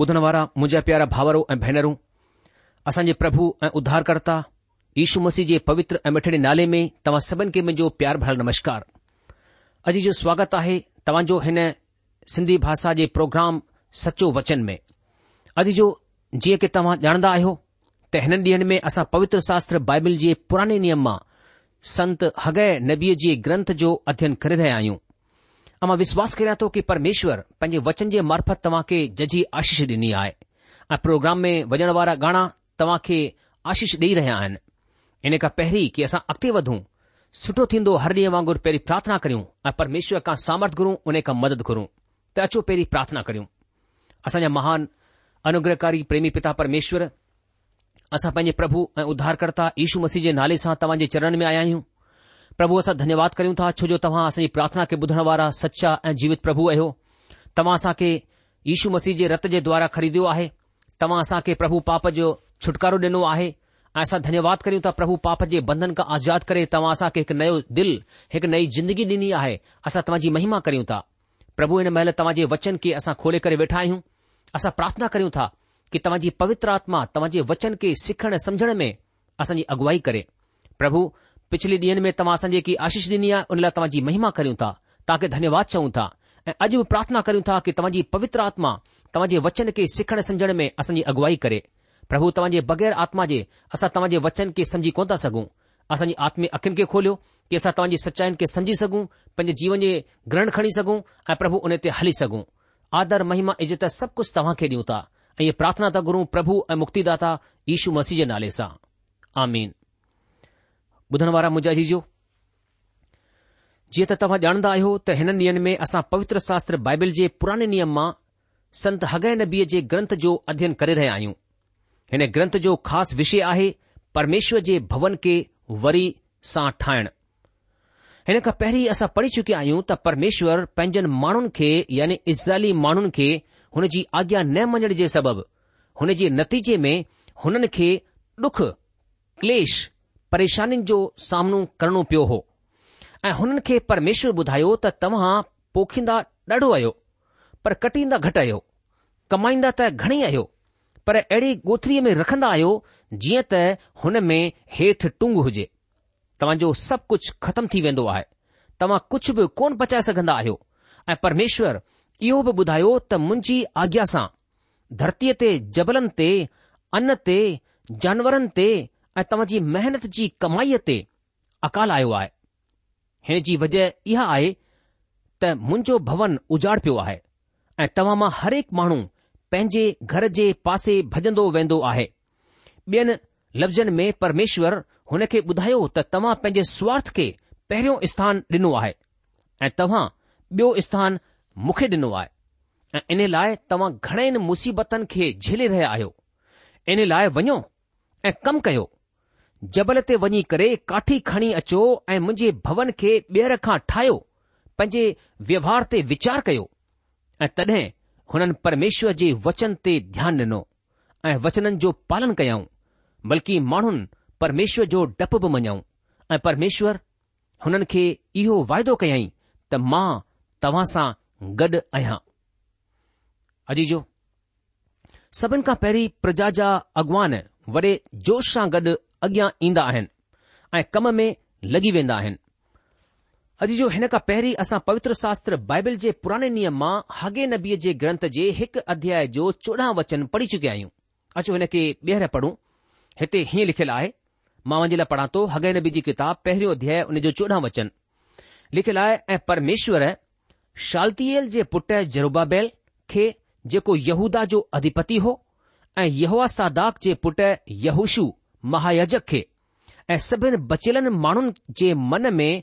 ॿुधण वारा मुंहिंजा प्यारा भाउरो ऐं भेनरूं असांजे जे प्रभु ऐं उद्धारकर्ता यीशू मसीह जे पवित्र ऐं मिठड़े नाले में तव्हां सभिनि खे मुंहिंजो प्यार भरियल नमस्कार अॼु जो स्वागत आहे तव्हांजो हिन सिंधी भाषा जे प्रोग्राम सचो वचन में अॼु जो जीअं की तव्हां ॼाणंदा आहियो त हिन ॾींहनि में असां पवित्र शास्त्र बाइबिल जे पुराने नियम मां संत हग नबी जे ग्रंथ जो अध्यन करे रहिया आहियूं اما විශ්වාස කරято કે પરમેશ્વર પંજે વચન જે મારફત તમાકે જજી આશીષ દيني આય આ પ્રોગ્રામ મે વજન વારા ગાના તમાકે આશીષ દે રહ્યા હે એને કા પહેરી કે આસા અકતી વધું સઠો થીndo હરદી વાંગર પહેરી પ્રાર્થના કરું આ પરમેશ્વર કા સામર્થ ગરું ઉને કા મદદ કરું તચો પહેરી પ્રાર્થના કરું આસા મહાન અનુગ્રહકારી પ્રેમી પિતા પરમેશ્વર આસા પંજે પ્રભુ અ ઉદ્ધારકर्ता ઈશુ મસીજે નાલે સા તમાજે ચરણ મે આયા હું પ્રભુ આસા ધન્યવાદ કરિયું તા છો જો તવાં આસઈ પ્રાર્થના કે બધણવારા સચ્ચા એ જીવિત પ્રભુ હૈ હો તવાસા કે ઈશુ મસીહ જે રતજે દ્વારા ખરીદ્યો આહે તવાસા કે પ્રભુ પાપ જો છુટકારો દેનો આહે આસા ધન્યવાદ કરિયું તા પ્રભુ પાપ જે બંધન કા આઝાદ કરે તવાસા કે એક નયો દિલ એક નઈ જિંદગી દિનિયા આહે આસા તવાજી મહિમા કરિયું તા પ્રભુ એ મેલ તવાજી વચન કે આસા ખોલે કરે બેઠા હી હું આસા પ્રાર્થના કરિયું તા કે તવાજી પવિત્રાત્મા તવાજી વચન કે સખણ સમજણ મે આસંજી અગવાઈ કરે પ્રભુ पिछले ॾींहं में तव्हां असांजी जेकी आशीष ॾिनी आहे हुन लाइ तव्हांजी महिमा करियूं था तव्हांखे धन्यवाद चऊं था ऐं अॼु बि प्रार्थना कयूं था कि तव्हांजी पवित्र आत्मा तव्हांजे वचन खे सिखण सम्झण में असांजी अॻुवाई करे प्रभु तव्हांजे बगै़र आत्मा जे असां तव्हांजे वचन खे सम्झी कोन था सघूं असांजी आत्मी अखियुनि खे खोलियो कि असां तव्हांजी सचाईनि खे सम्झी सघूं पंहिंजे जीवन जे ग्रहण खणी सघूं ऐं प्रभु उन ते हली सघूं आदर महिमा इज़त सभु कुझु तव्हां ॾियूं था ऐं प्रार्थना था गुरूं प्रभु ऐं मुक्तिदा दाता मसीह जे नाले सां आमीन ॿुधण वारा मुजाजी जो जीअं त तव्हां ॼाणंदा आहियो त हिननि ॾींहनि में असां पवित्र शास्त्र बाइबिल जे पुराने नियम मां संत हगैर नबीअ जे ग्रंथ जो अध्यन करे रहिया आहियूं हिन ग्रंथ जो ख़ासि विषय आहे परमेश्वर जे भवन खे वरी सां ठाहिण हिन खां पहिरीं असां पढ़ी चुकिया आहियूं त परमेश्वर पंहिंजनि माण्हुनि खे यानी इज़राइली माण्हुनि खे हुन जी आज्ञा न मञण जे सबबु हुन जे नतीजे में हुननि खे ॾुख क्लेश परेशानि जो सामनो करणो पियो हो ऐं हुननि खे परमेश्वर ॿुधायो त तव्हां पोखींदा ॾाढो आहियो पर कटींदा घटि आहियो कमाईंदा त घणेई आहियो पर अहिड़ी गोथरीअ में रखंदा आहियो जीअं त हुन में हेठि टुंग हुजे तव्हांजो सभु कुझु ख़तमु थी वेंदो आहे तव्हां कुझु बि कोन बचाए सघंदा आहियो ऐं परमेश्वर इहो बि ॿुधायो त मुंहिंजी आज्ञा सां धरतीअ ते जबलनि ते अन ते जानवरनि ते ऐं तव्हां जी महिनत जी कमाईअ ते अकाल आयो आहे हिन जी वजह इहा आहे त मुंहिंजो भवन उजाड़ पियो आहे ऐं तव्हां मां हर हिकु माण्हू पंहिंजे घर जे पासे भॼंदो वेंदो आहे ॿियनि लफ़्ज़नि में परमेश्वर हुन खे ॿुधायो त तव्हां पंहिंजे स्वार्थ खे पहिरियों स्थान ॾिनो आहे ऐं तव्हां ॿियो स्थान मूंखे ॾिनो आहे ऐं इन लाइ तव्हां घणनि मुसीबतनि खे झेले रहिया आहियो इन लाइ वञो ऐं कमु कयो जबल ते वञी करे काठी खणी अचो ऐं मुंहिंजे भवन खे ॿीहर खां ठाहियो पंहिंजे व्यवहार ते वीचार कयो ऐं तॾहिं हुननि परमेश्वर जे वचन ते ध्यानु ॾिनो ऐं वचननि जो पालन कयाऊं बल्कि माण्हुनि परमेश्वर जो डपु बि मञऊं ऐं परमेश्वर हुननि खे इहो वाइदो कयई त मां तव्हां सां गॾु आहियां सभिनि खां पहिरीं प्रजा जा अॻवान वॾे जोश सां गॾु अॻियां ईंदा आहिनि ऐं कम में लॻी वेंदा आहिनि अॼु जो हिन खां पहिरीं असां पवित्र शास्त्र बाइबल जे पुराणे नियम मां हगे नबीअ जे ग्रंथ जे हिकु अध्याय जो चोॾहं वचन पढ़ी चुकिया आहियूं अचो हिन खे ॿीहर पढ़ूं हिते हीअं लिखियलु आहे मां वञे लाइ पढ़ां थो हगे नबी जी किताब पहिरियों अध्याय उन जो चोॾहं वचन लिखियलु आहे ऐं परमेश्वर शालतियल जे पुट जरुबाबेल खे जेको यहूदा जो अधिपति हो ऐं यहोवा सादाक जे पुट यहूशू महाायजक खे ऐं सभिनि बचियल माण्हुनि जे मन में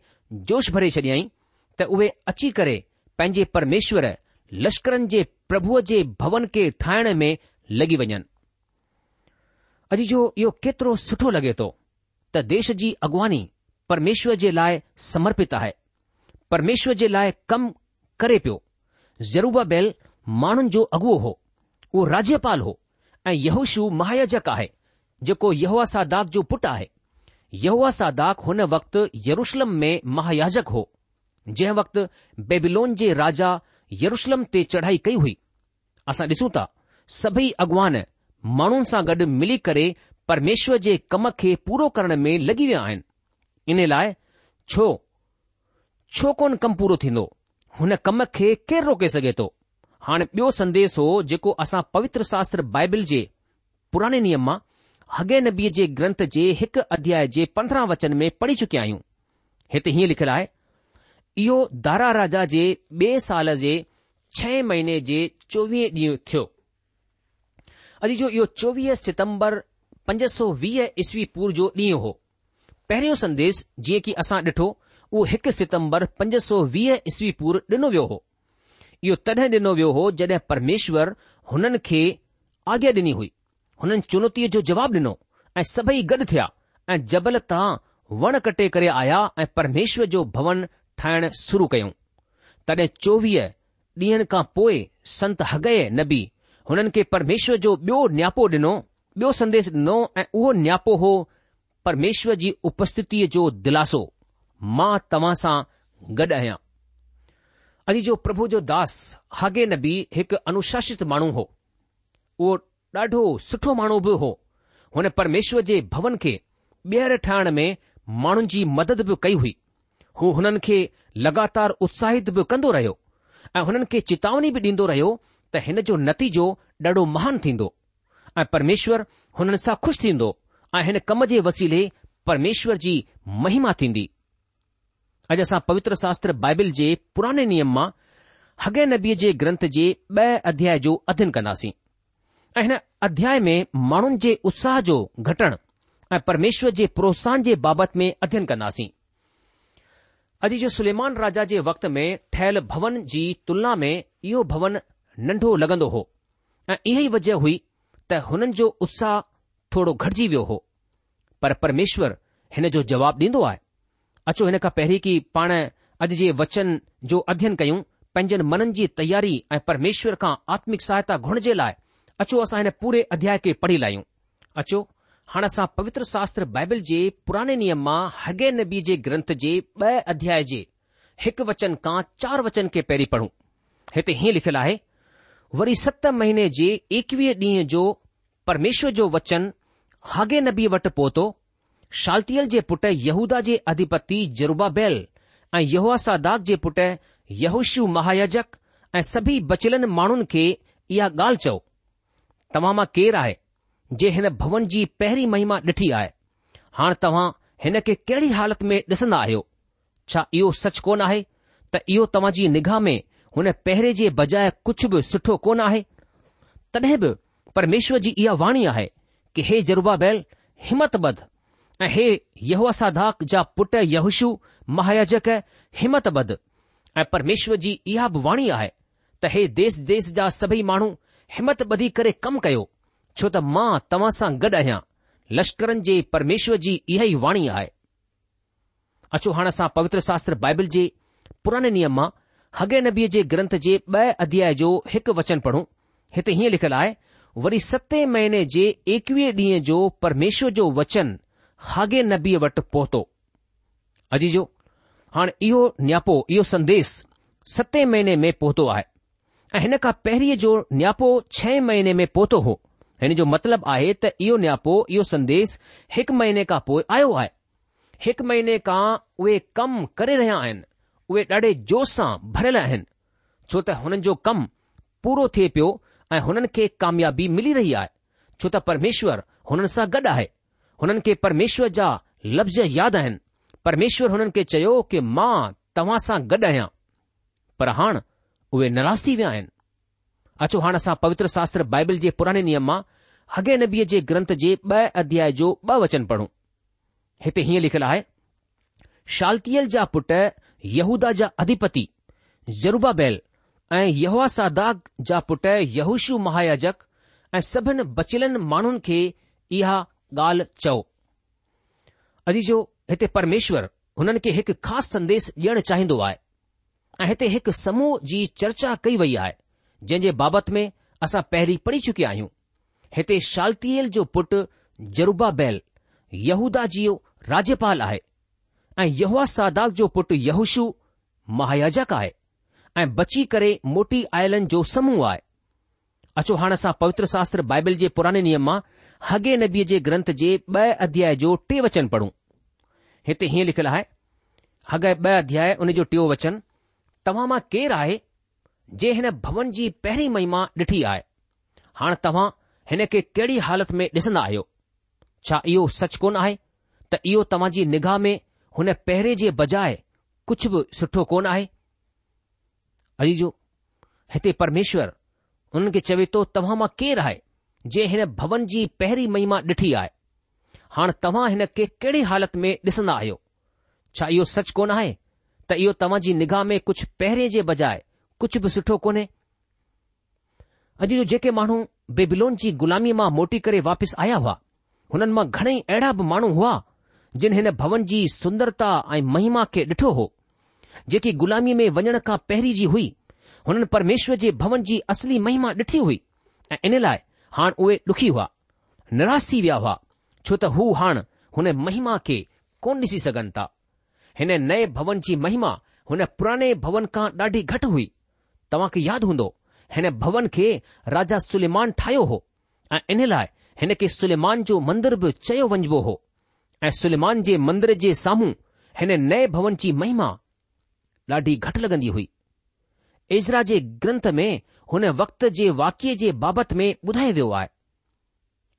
जोश भरे छॾियईं त उहे अची करे पंहिंजे परमेश्वर लश्करनि जे प्रभुअ जे भवन खे ठाहिण में लॻी वञनि अॼु जो इहो केतिरो सुठो लॻे थो त देश जी अॻुवानी परमेश्वर जे लाइ समर्पित आहे परमेश्वर जे लाइ कमु करे पियो ज़रूब बैदिल माण्हुनि जो अॻुअ हो उहो राज्यपाल हो ऐं यहुशू महायजक आहे जेको यहूआ सादाक जो पुटु आहे यहूआ सादाक हुन वक़्तु यरुशलम में महायाजक हो जंहिं वक़्तु बेबिलोन जे राजा यरुशलम ते चढ़ाई कई हुई असां ॾिसूं था सभई अॻवान माण्हुनि सां गॾु मिली करे परमेश्वर जे कम खे पूरो करण में लॻी विया आहिनि इन लाइ छो छो कोन कम पूरो थींदो हुन कम खे केरु रोके सघे थो हाणे ॿियो संदेस हो जेको असां पवित्र शास्त्र बाइबिल जे पुराणे नियम मां हगे नबीअ जे ग्रंथ जे हिकु अध्याय जे पंद्रहं वचन में पढ़ी चुकिया आहियूं हिते हीअं लिखियलु आहे इहो दारा राजा जे ॿिए साल जे छह महीने जे चोवीह ॾींहुं थियो अॼु जो इहो चोवीह सितम्बर पंज सौ वीह ईसवी पुर जो ॾींहुं हो पहिरियों संदेश जीअं की असां ॾिठो उहो हिकु सितम्बर पंज सौ वीह ईसवी पुर ॾिनो वियो हो इहो तॾहिं ॾिनो वियो हो जड॒ परमेश्वर हुननि खे आज्ञा हुई हुननि चुनौतीअ जो जवाबु ॾिनो ऐं सभई गॾु थिया ऐं जबल तां वण कटे करे आया ऐं परमेश्वर जो भवन ठाहिण शुरू कयूं तॾहिं चोवीह ॾींहनि खां पोइ संत हगे नबी हुननि खे परमेश्वर जो ॿियो नियापो ॾिनो ॿियो संदेश ॾिनो ऐं उहो नियापो हो परमेश्वर जी उपस्थितीअ जो दिलासो मां तव्हां सां गॾु आहियां अॼु जो प्रभु जो दास हागे नबी हिकु अनुशासित माण्हू हो उहो ॾाढो सुठो माण्हू बि हो हुन परमेश्वर जे भवन खे ॿीहर ठाहिण में माण्हुनि जी मदद बि कई हुई हू हुननि खे लगातार उत्साहित बि कंदो रहियो ऐं हुननि खे चेतावनी बि ॾींदो रहियो त हिन जो नतीजो ॾाढो महान थींदो ऐं परमेश्वर हुननि सां खु़शि थींदो ऐं हिन कम जे वसीले परमेश्वर जी महिमा थींदी अॼु असां पवित्र शास्त्र बाइबिल जे पुराने नियम मां हगे नबीअ जे ग्रंथ जे ॿ अध्याय जो अध्यन कंदासीं ऐं हिन अध्याय में माण्हुनि जे उत्साह जो घटण ऐं परमेश्वर जे प्रोत्साहन जे बाबति में अध्ययन कंदासीं अॼु जे सुलेमान राजा जे वक़्त में ठहियल भवन जी तुलना में इहो भवन नंढो लॻंदो हो ऐं इहा ई वजह हुई त हुननि जो उत्साह थोरो घटिजी वियो हो पर परमेश्वर हिन जो जवाब ॾींदो आहे अचो हिन खां पहिरीं की पाण अॼु जे वचन जो अध्ययन कयूं पंहिंजनि मननि जी तयारी ऐं परमेश्वर खां आत्मिक सहायता घुण जे लाइ अचो असां हिन पूरे अध्याय खे पढ़ी लाहियूं अचो हाणे असां पवित्र शास्त्र बाइबिल जे पुराने नियम मां हागे नबी जे ग्रंथ जे ब॒ अध्याय जे हिक वचन खां चार वचन खे पहिरीं पढ़ूं हिते हीअं लिखियलु आहे वरी सत महीने जे एकवीह ॾींहं जो परमेश्वर जो वचन हागे नबी वटि पहुतो शाल्तियल जे पुट यहूदा जे अधिपति जरूबा ऐं यहूआ सादाग जे पुट यहूशु महायजक ऐं सभी बचलनि माण्हुनि खे इहा ॻाल्हि चओ तव्हां मां केरु आहे जे हिन भवन जी पहिरीं महिमा ॾिठी आहे हाणे तव्हां हिन खे कहिड़ी हालति में ॾिसंदा आहियो छा इहो सच कोन आहे त इहो तव्हां जी निगाह में हुन पहिरें जे बजाए कुझु बि सुठो कोन आहे तॾहिं बि परमेश्वर जी इहा वाणी आहे की हे जरूबा बैल हिमत बद ऐं हे हेहूसादाक जा पुट यहुशु महायजक हिमत बद ऐं परमेश्वर जी इहा बि वाणी आहे त हे देस देस जा सभई माण्हू हिमत ॿधी करे कमु कयो छो त मां तव्हां सां गॾु आहियां लश्करनि जे परमेश्वर जी इहा ई वाणी आहे अचो हाणे असां पवित्र शास्त्र बाइबल जे पुराने नियम मां हगे नबीअ जे ग्रंथ जे ब॒ अध्याय जो हिकु वचन पढ़ूं हिते हीअं लिखियलु आहे वरी सते महीने जे एकवीह ॾींहं जो परमेश्वर जो वचन हागे नबीअ वटि पहुतो अजी जो हाणे इहो नियापो इहो संदेस सते महीने में पहुतो आहे ऐं हिन खां पहिरीं जो नियापो छह महीने में पहुतो हो हिन जो मतिलबु आहे त इहो नियापो इहो संदेस हिकु महीने खां पोइ आयो आहे हिकु महीने खां उहे कमु करे रहिया आहिनि उहे ॾाढे जोश सां भरियल आहिनि छो त हुननि जो कमु पूरो थिए पियो ऐं हुननि खे कामयाबी मिली रही आहे छो त परमेश्वर हुननि सां गॾु आहे हुननि खे परमेश्वर जा लफ़्ज़ यादि आहिनि परमेश्वर हुननि खे चयो कि मां तव्हां सां गॾु आहियां पर उहे नाराज़ थी विया आहिनि अचो हाणे असां पवित्र शास्त्र बाइबिल जे पुराणे नियम मां हगे नबीअ जे ग्रंथ जे ॿ अध्याय जो ब वचन पढ़ूं हिते हीअं लिखियलु आहे शाल्तियल जा पुट यहूदा जा अधिपति ज़रूबा बैल ऐं यहूआ जा पुट यहूशु महायाजक ऐं सभिनी बचियल माण्हुनि खे इहा ॻाल्हि चओ अॼु जो हिते परमेश्वर हुननि खे हिकु ख़ासि संदेश ॾियणु चाहिंदो आहे ऐं हिते हिकु समूह जी चर्चा कई वई आहे जंहिं जे बाबति में असां पहिरीं पढ़ी चुकिया आहियूं हिते शाल्तियल जो पुटु जरूबा बैल यहूदा जी राज्यपाल आहे ऐं यहूआ सादाक जो पुटु यहूशु महायाजक आहे ऐं बची करे मोटी आयलन जो समूह आहे अचो हाणे असां पवित्र शास्त्र बाइबल जे पुराने नियम मां हगे नबीअ जे ग्रंथ जे ॿ अध्याय जो टे वचन पढ़ूं हिते हीअं लिखियलु आहे हगे ॿ अध्याय उन जो टियों वचन तव्हां मां केरु आहे जे हिन भवन जी पहिरीं महिमा ॾिठी आहे हाणे तव्हां हिन खे कहिड़ी हालति में ॾिसंदा आहियो छा इहो सच कोन आहे त इहो तव्हां जी निगाह में हुन पहिरें जे बजाए कुझु बि सुठो कोन आहे अॼु जो हिते परमेश्वर हुननि खे चवे थो तव्हां मां केरु आहे जे हिन भवन जी पहिरीं महिमा ॾिठी आहे हाणे तव्हां हिन खे कहिड़ी हालति में ॾिसंदा आहियो छा इहो सच कोन आहे त इहो तव्हां जी निगाह में कुझु पहिरें जे बजाए कुझु बि सुठो कोन्हे अॼु जो जेके माण्हू बेबिलोन जी ग़ुलामीअ मां मोटी करे वापसि आया हुआ हुननि मां घणेई अहिड़ा बि माण्हू हुआ जिन हिन भवन जी सुंदरता ऐं महिमा खे ॾिठो हो जेकी ग़ुलामीअ में वञण खां पहिरीं जी हुई हुननि परमेश्वर जे भवन जी असली महिमा ॾिठी हुई ऐं इन लाइ हाणे उहे ॾुखी हुआ निराश थी विया हुआ छो त हू हाणे हुन महिमा खे कोन ॾिसी सघनि था हिन नए भवन जी महिमा हुन पुराने भवन खां ॾाढी घटि हुई तव्हांखे यादि हूंदो हिन भवन खे राजा सुलमान ठाहियो हो ऐं इन लाइ हिन खे सुलेमान जो मंदरु बि चयो वञिबो हो ऐं सुलमान जे मंदिर जे साम्हूं हिन नए भवन जी महिमा ॾाढी घटि लॻंदी हुई एजरा जे ग्रंथ में हुन वक़्त जे वाक्य जे बाबति में ॿुधायो वियो आहे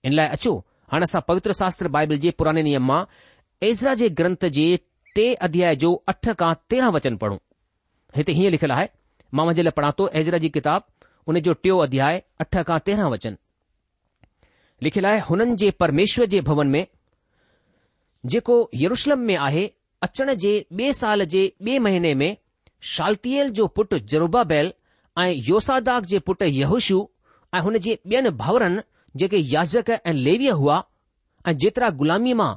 इन लाइ अचो हाणे असां पवित्र शास्त्र बाइबिल जे पुराने नियम मां एजरा जे ग्रंथ जे टे अध्याय जो अठ खां तेरहं वचन पढ़ूं हिते हीअं लिखियलु आहे मां मुंहिंजे लाइ पढ़ा थो एजरा जी किताब हुन जो टियों अध्याय अठ खां तेरहां वचन लिखियलु आहे हुननि जे परमेश्वर जे भवन में जेको यरुशलम में आहे अचण जे ॿिए साल जे ॿिए महीने में शाल्तल जो पुटु जुरूबा बैल ऐं योसादाग जे पुटु यहुशू ऐं हुन जे ॿियनि भाउरनि जेके याज़क ऐं लेवीअ हुआ ऐं जेतिरा ग़ुलामी मां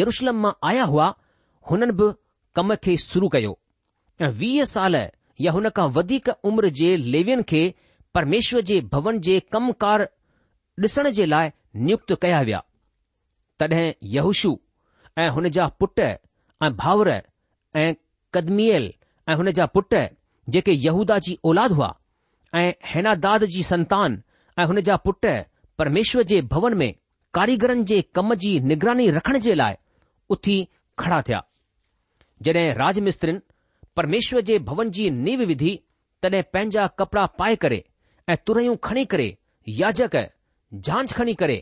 यरुशलम मां आया हुआ हुननि बि कम खे शुरू कयो ऐं वीह साल या हुन खां वधीक उमिरि जे लेवियुनि खे परमेश्वर जे भवन जे कमकार ॾिसण जे लाइ नियुक्त कया विया तॾहिं यहूशु ऐं हुन जा पुट ऐं भाउर ऐं कदमियल ऐं हुन जा पुट जेके यहूदा जी औलाद हुआ ऐं हैनादाद जी संतान ऐं हुन जा पुट परमेश्वर जे भवन में कारीगरनि जे कम जी निगरानी रखण जे लाइ उथी खड़ा थिया जॾहिं राजमिस्त्रिन परमेश्वर जे भवन जी नीव विधी तॾहिं पंहिंजा कपड़ा पाए करे ऐं तुरयूं खणी करे याजक जांच खणी करे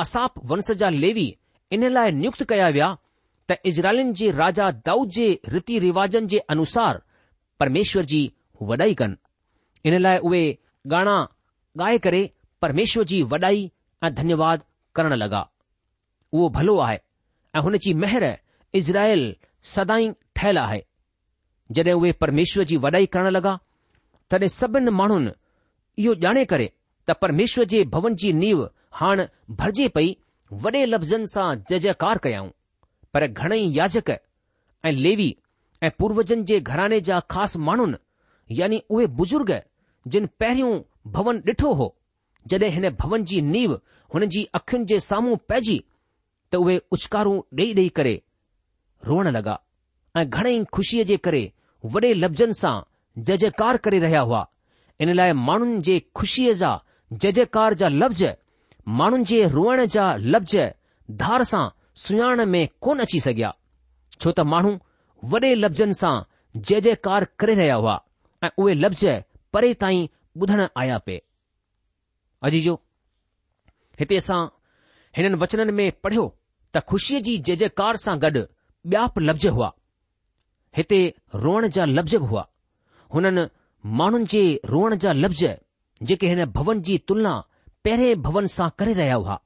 आसाप वंश जा लेवी इन लाइ नियुक्त कया विया त इज़राइलन जे राजा दाऊद जे रीति रिवाजनि जे अनुसार परमेश्वर जी वॾाई कनि इन लाइ उहे गाना ॻाए करे परमेश्वर जी वॾाई ऐं धन्यवाद करण लॻा उहो भलो आहे ऐं हुन जी मेहर इज़राइल सदाई ठहियलु आहे जॾहिं उहे परमेश्वर जी वॾाई करण लॻा तॾहिं सभिनि माण्हुनि इहो ॼाणे करे त परमेश्वर जे भवन जी नीव हाणे भरिजे पई वॾे लफ़्ज़नि सां जजकार कयाऊं पर घणेई याजक ऐं लेवी ऐं पूर्वजनि जे घराने जा ख़ासि माण्हुनि यानी उहे बुजुर्ग जिन पहिरियों भवन ॾिठो हो जॾहिं हिन भवन जी नीव हुन जी अखियुनि जे साम्हूं पइजी त उहे उछकारूं ॾेई ॾेई करे रोअण लॻा ऐं घणेई ख़ुशीअ जे करे वॾे लफ़्ज़नि सां जजकार करे रहिया हुआ इन लाइ माण्हुनि जे ख़ुशीअ जा जजकार जा लफ़्ज़ माण्हुनि जे रोअण जा लफ़्ज़ धार सां सुञाण में कोन अची सघिया छो त माण्हू वॾे लफ़्ज़नि सां जय जयकार करे रहिया हुआ ऐं उहे लफ़्ज़ परे ताईं ॿुधण आया पे अजीजो हिते असां हिननि वचननि में पढ़ियो त ख़ुशीअ जी जयकार सां गॾु ॿिया लफ़्ज़ हुआ हिते रोअण जा लफ़्ज़ बि हुआ हुननि माण्हुनि जे रोअण जा लफ़्ज़ जेके हिन भवन जी तुलना पहिरें भवन सां करे रहिया हुआ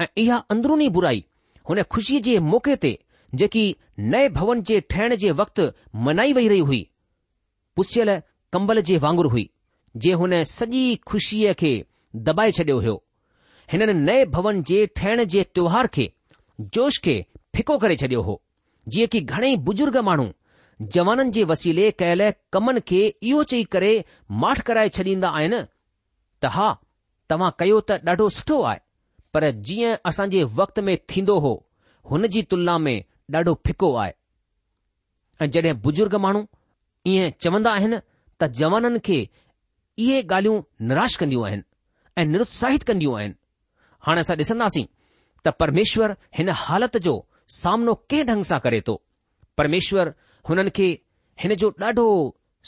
ऐं इहा अंदरुनी बुराई हुन ख़ुशीअ जे मौके ते जेकी नएं भवन जे ठहिण जे वक़्तु मनाई वेई रही हुई पुसियलु कंबल जे वांगुरु हुई जे हुन सॼी खु़शीअ खे दॿाए छडि॒यो हुयो हिननि नए भवन जे ठहिण जे त्योहार खे जोश खे फिको करे छडि॒यो हो जीअं की घणेई बुजुर्ग माण्हू जवाननि जे वसीले कयल कमनि खे इहो चई करे माठ कराए छॾींदा आहिनि त हा तव्हां कयो त ॾाढो सुठो आहे पर जीअं असां जे वक़्त में थींदो हो हुन जी तुलना में ॾाढो फिको आहे ऐं जॾहिं बुजुर्ग माण्हू ईअं चवंदा आहिनि त जवाननि खे इहे ॻाल्हियूं निराश कंदियूं आहिनि ऐं निरुत्साहित कंदियूं आहिनि हाणे असां ॾिसंदासीं त परमेश्वर हिन हालति जो सामनो कंहिं ढंग सां करे थो परमेश्वर हुननि खे हिन जो ॾाढो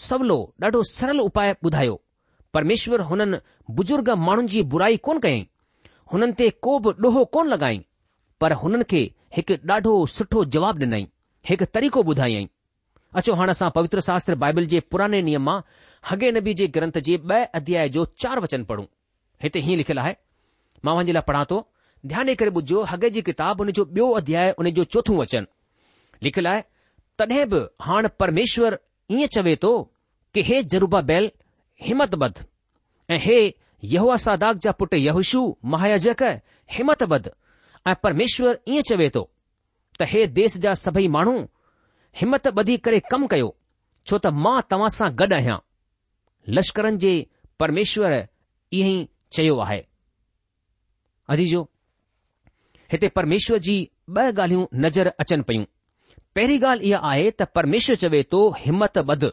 सवलो ॾाढो सरल उपाय ॿुधायो परमेश्वर हुननि बुजुर्ग माण्हुनि जी बुराई कोन कयईं हुननि ते को बि ॾोहो कोन्ह लॻाई पर हुननि खे हिकु ॾाढो सुठो जवाबु ॾिनई हिकु तरीक़ो ॿुधाईं अचो हाणे असां पवित्र शास्त्र बाइबिल जे पुराने नियम मां हॻे नबी जे ग्रंथ जे ॿ अध्याय जो चार वचन पढ़ूं हिते हीअं लिखियलु आहे मां हुनजे लाइ पढ़ां थो ध्यान करे ॿुधो हगे जी किताब हुन जो ॿियो अध्याय हुन जो चोथों वचन लिखियलु आहे तॾहिं बि हाणे परमेश्वर ईअं चवे थो कि हे जरूबा बैल हिमत बद ऐं हेहूआ सादाक जा पुटु यहुशु महायजक हिमत बद ऐं परमेश्वर ईअं चवे थो त हे देश जा सभई माण्हू हिमत ॿधी करे कमु कयो छो त मां तव्हां सां गॾु आहियां लश्करनि जे परमेश्वर ईअं ई चयो आहे अजीजो हिते परमेश्वर जी ॿ ॻाल्हियूं नज़र अचनि पयूं पहिरीं ॻाल्हि इहा आहे त परमेश्वर चवे थो हिमत ॿध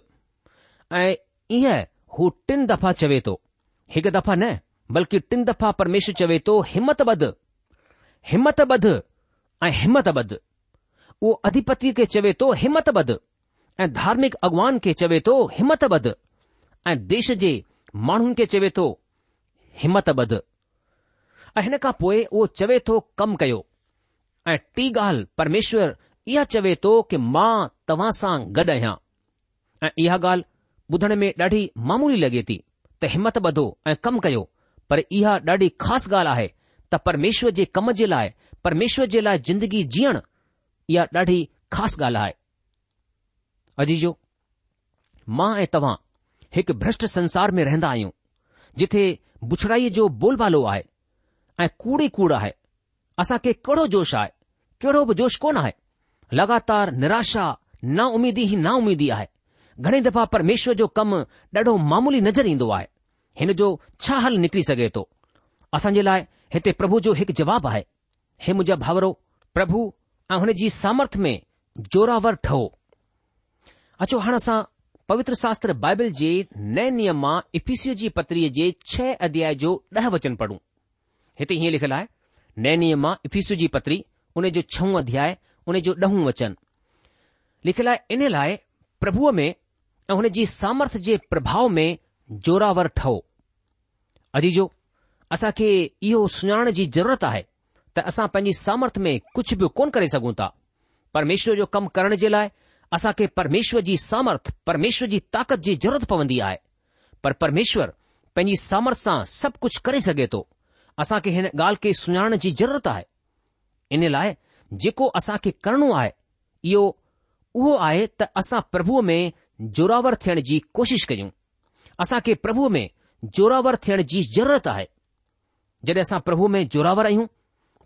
ऐं ईअं हू टिन दफ़ा चवे थो हिकु दफ़ा न बल्कि टिन दफ़ा परमेश्वर चवे थो हिमत ॿध हिमत ॿध ऐं हिमत ॿध उहो अधिपति खे चवे थो हिमत ॿध ऐं धार्मिक अॻवान खे चवे थो हिमत ॿध ऐं देश जे माण्हुनि खे चवे थो हिमत ॿध ऐं हिन खां पोइ उहो चवे थो कमु कयो ऐं टी ॻाल्हि परमेश्वर इहा चवे थो कि मां तव्हां सां गॾु आहियां ऐं इहा ॻाल्हि ॿुधण में ॾाढी मामूली लॻे थी त हिमत ॿधो ऐं कमु कयो पर इहा ॾाढी ख़ासि ॻाल्हि आहे त परमेश्वर जे कम जे लाइ परमेश्वर जे लाइ जिंदगी जीअण इहा ॾाढी ख़ासि ॻाल्हि आहे अजीजो मां ऐं तव्हां हिकु भ्रष्ट संसार में रहंदा आहियूं जिथे बुछड़ाईअ जो बोलबालो आहे ऐं कूड़ ई कूड़ आहे असांखे कहिड़ो जोश आहे कहिड़ो बि जोश कोन आहे लॻातार निराशा नाउमेदी नाउमीदी आहे घणी दफ़ा परमेश्वर जो कमु ॾाढो मामूली नज़र ईंदो आहे हिन जो छा हलु निकरी सघे थो असांजे लाइ हिते प्रभु जो हिकु जवाब आहे हे मुंहिंजा भाउरो प्रभु ऐं हुन जी सामर्थ में जोरावर ठहो अचो हाणे असां पवित्र शास्त्र बाइबिल जे नए नियम मां इपिसीस जी पत्रीअ जे छह अध्याय जो ॾह वचन पढ़ूं हिते हीअं लिखियलु आहे नैनीअ मां इफ़ीसू जी पत्री उन जो छऊं अध्याय उन जो ॾहूं वचन लिखियलु आहे इन लाइ प्रभुअ में ऐं हुन जी सामर्थ जे प्रभाव में जोरावर ठहो अजीजो असां खे इहो सुञाणण जी ज़रूरत आहे त असां पंहिंजी सामर्थ में कुझु बि कोन करे सघूं था परमेश्वर जो कमु करण जे लाइ असां खे परमेश्वर जी सामर्थ परमेश्वर जी ताक़त जी ज़रूरत पवंदी आहे पर परमेश्वर पंहिंजी सामर्थ सां सभु कुझु करे सघे थो असां खे हिन ॻाल्हि खे सुञाणण जी ज़रूरत आहे इन लाइ जेको असां खे करणो आहे इहो उहो आहे त असां प्रभुअ में जोरावर थियण जी कोशिश कयूं असां खे प्रभु में जोरावर थियण जी ज़रूरत आहे जॾहिं असां प्रभु में जोरावर आहियूं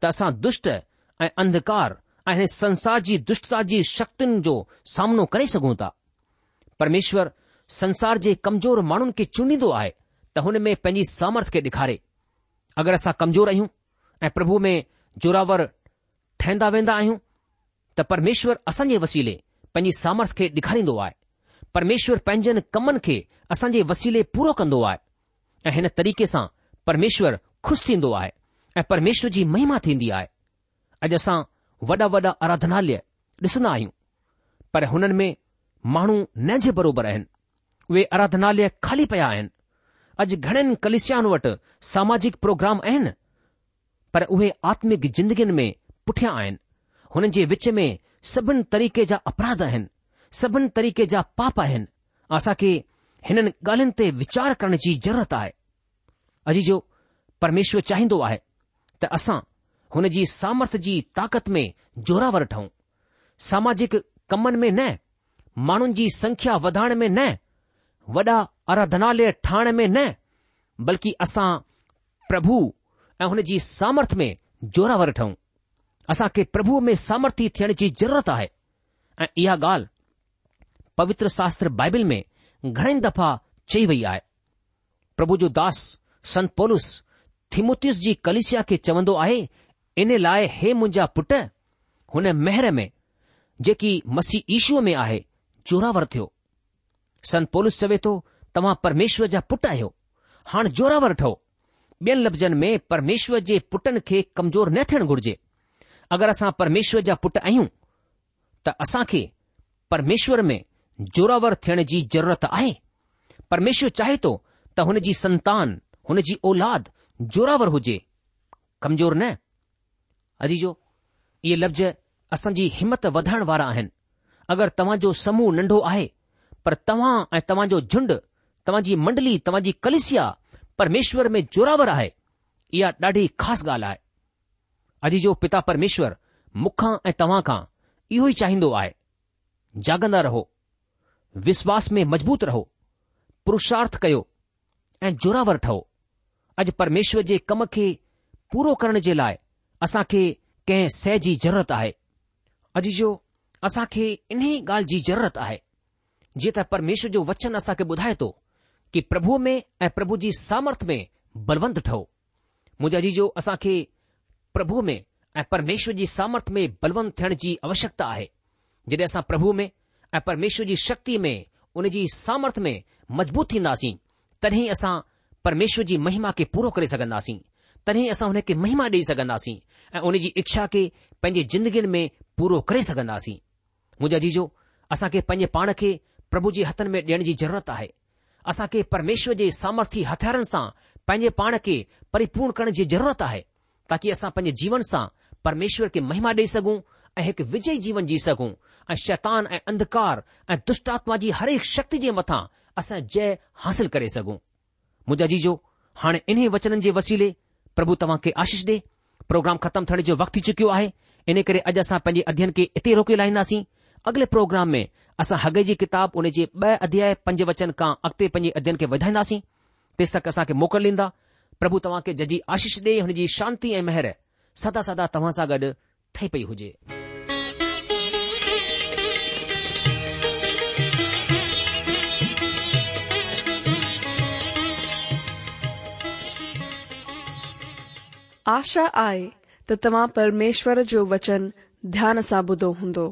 त असां दुष्ट ऐं अंधकार ऐं हिन संसार जी दुष्टता जी शक्तियुनि जो सामनो करे सघूं था परमेश्वर संसार जे कमजोर माण्हुनि खे चूंडींदो आहे त हुन में पंहिंजी सामर्थ्य ॾेखारे अगरि असां कमज़ोर आहियूं ऐं प्रभु में जोरावर ठहंदा वेंदा आहियूं त परमेश्वर असांजे वसीले पंहिंजी सामर्थ खे ॾेखारींदो आहे परमेश्वर पंहिंजनि कमनि खे असांजे वसीले पूरो कंदो आहे ऐं हिन तरीक़े सां परमेश्वर खु़शि थींदो आहे ऐं परमेश्वर जी महिमा थींदी आहे अॼु असां वॾा वॾा आराधनालय ॾिसंदा आहियूं पर हुननि में माण्हू न जे बराबरि आहिनि उहे आराधनालय खाली पिया आहिनि अॼु घणनि कलिशियानि वटि सामाजिक प्रोग्राम आहिनि पर उहे आत्मिक ज़िंदगीनि में पुठियां आहिनि हुननि जे विच में सभिनी तरीक़े जा अपराध आहिनि सभिनी तरीक़े जा पाप आहिनि असांखे हिननि ॻाल्हियुनि ते वीचार करण जी ज़रूरत आहे अॼु जो परमेश्वर चाहिंदो आहे त असां हुनजी सामर्थ्य जी ताक़त में जोरावर वठूं सामाजिक कमनि में न माण्हुनि जी संख्या वधाइण में न वॾा आराधनालय ठाण में न बल्कि असां प्रभु ऐं हुन जी सामर्थ में जोरावर ठहूं असां खे प्रभु में सामर्थी थियण जी ज़रूरत आहे ऐं इहा ॻाल्हि पवित्र शास्त्र बाइबिल में घणेई दफ़ा चई वई आहे प्रभु जो दास संत पोलुस थिमोतियुस जी कलिशिया खे चवंदो आहे इन लाइ हे मुंहिंजा पुट हुन मेहर में जेकी मसीह ईशूअ में आहे जोरावर थियो संत पोलुस चवे थो तव्हां परमेश्वर जा पुटु आहियो हाणे जोरावर वठो ॿियनि लफ़्ज़नि में परमेश्वर जे पुटनि खे कमज़ोर न थियणु घुरिजे अगरि असां परमेश्वर जा पुटु आहियूं त असां परमेश्वर में जोरावर थियण जी ज़रूरत आहे परमेश्वर चाहे थो त हुन जी संतान हुन जी औलाद जोरावर हुजे कमज़ोर न अजी इहे लफ़्ज़ असांजी हिमत वधाइण वारा आहिनि अगरि तव्हांजो समूह नंढो आहे पर तव्हां ऐं तव्हांजो झुंड तव्हांजी मंडली तव्हांजी कलिसिया परमेश्वर में जोरावर आहे इहा ॾाढी ख़ासि ॻाल्हि आहे अॼु जो पिता परमेश्वर मुखां ऐं तव्हां खां इहो ई चाहींदो आहे जाॻंदा रहो विश्वास में मज़बूत रहो पुरुषार्थ कयो ऐं जोरावर ठहो अॼु परमेश्वर जे कम खे पूरो करण जे लाइ असांखे कंहिं सह जी ज़रूरत आहे अॼु जो असांखे इन ॻाल्हि जी ज़रूरत आहे जीअं त परमेश्वर जो वचन असांखे ॿुधाए थो की प्रभु में ऐं प्रभु जी सामर्थ में बलवंत ठहो मुंहिंजा जीजो असांखे प्रभु में ऐं परमेश्वर जी सामर्थ में बलवंत थियण जी आवश्यकता आहे जॾहिं असां प्रभु में ऐं परमेश्वर जी शक्ति में उन जी सामर्थ में मज़बूत थींदासीं तॾहिं असां परमेश्वर जी महिमा खे पूरो करे सघंदासीं तॾहिं असां हुन खे महिमा ॾेई सघंदासीं ऐं उन जी इच्छा खे पंहिंजे ज़िंदगीनि में पूरो करे सघंदासीं मुंहिंजा जीजो असांखे पंहिंजे पाण खे प्रभु जे हथनि में ॾियण जी ज़रूरत आहे असां खे परमेश्वर जे सामर्थ्य हथियारनि सां पंहिंजे पाण खे परिपूर्ण करण जी ज़रूरत आहे ताकी असां पंहिंजे जीवन सां परमेश्वर खे महिमा ॾेई सघूं ऐं हिकु विजय जीवन जी सघूं ऐं शैतान ऐं अंधकार ऐं दुष्ट आत्मा जी हरेक शक्ति जे मथां असां जय हासिल करे सघूं मुंहिंजा जीजो हाणे इन्हीअ वचननि जे वसीले प्रभु तव्हां खे आशीष ॾे प्रोग्राम ख़तमु थियण जो वक़्तु थी चुकियो आहे इन करे अॼु असां पंहिंजे अध्यन खे इते रोके लाहींदासीं अॻिले प्रोग्राम में असां हॻ जी किताब उन जे ॿ अध्याय पंज वचन खां अॻिते पंजे अध्ययन खे वधाईंदासीं तेसि तक असांखे मोकिल ॾींदा प्रभु तव्हांखे जजी आशीष ॾे हुनजी शांती ऐं महर सदा सदा तव्हां सां गॾु ठही पई हुजे आशा आहे त तव्हां परमेश्वर जो वचन ध्यान सां ॿुधो हूंदो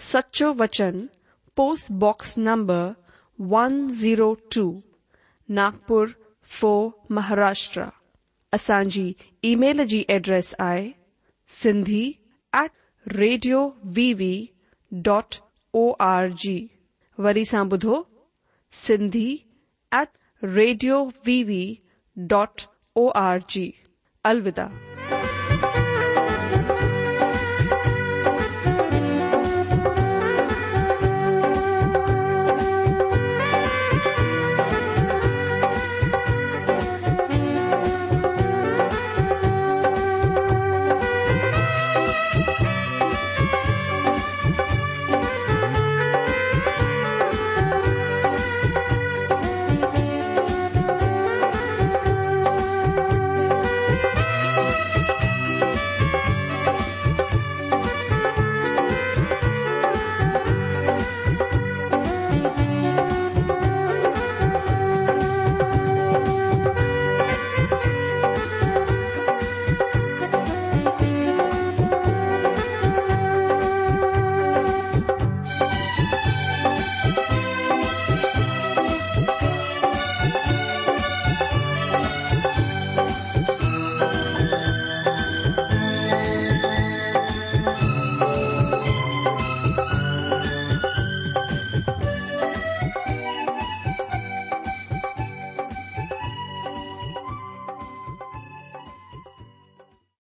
सचो वचन box number one zero two Nagpur four Maharashtra असांजी ईमेल जी एड्रेस आहे Sindhi at radio V dot O R G वरी सा बुधो Sindhi radio dot O R G अलविदा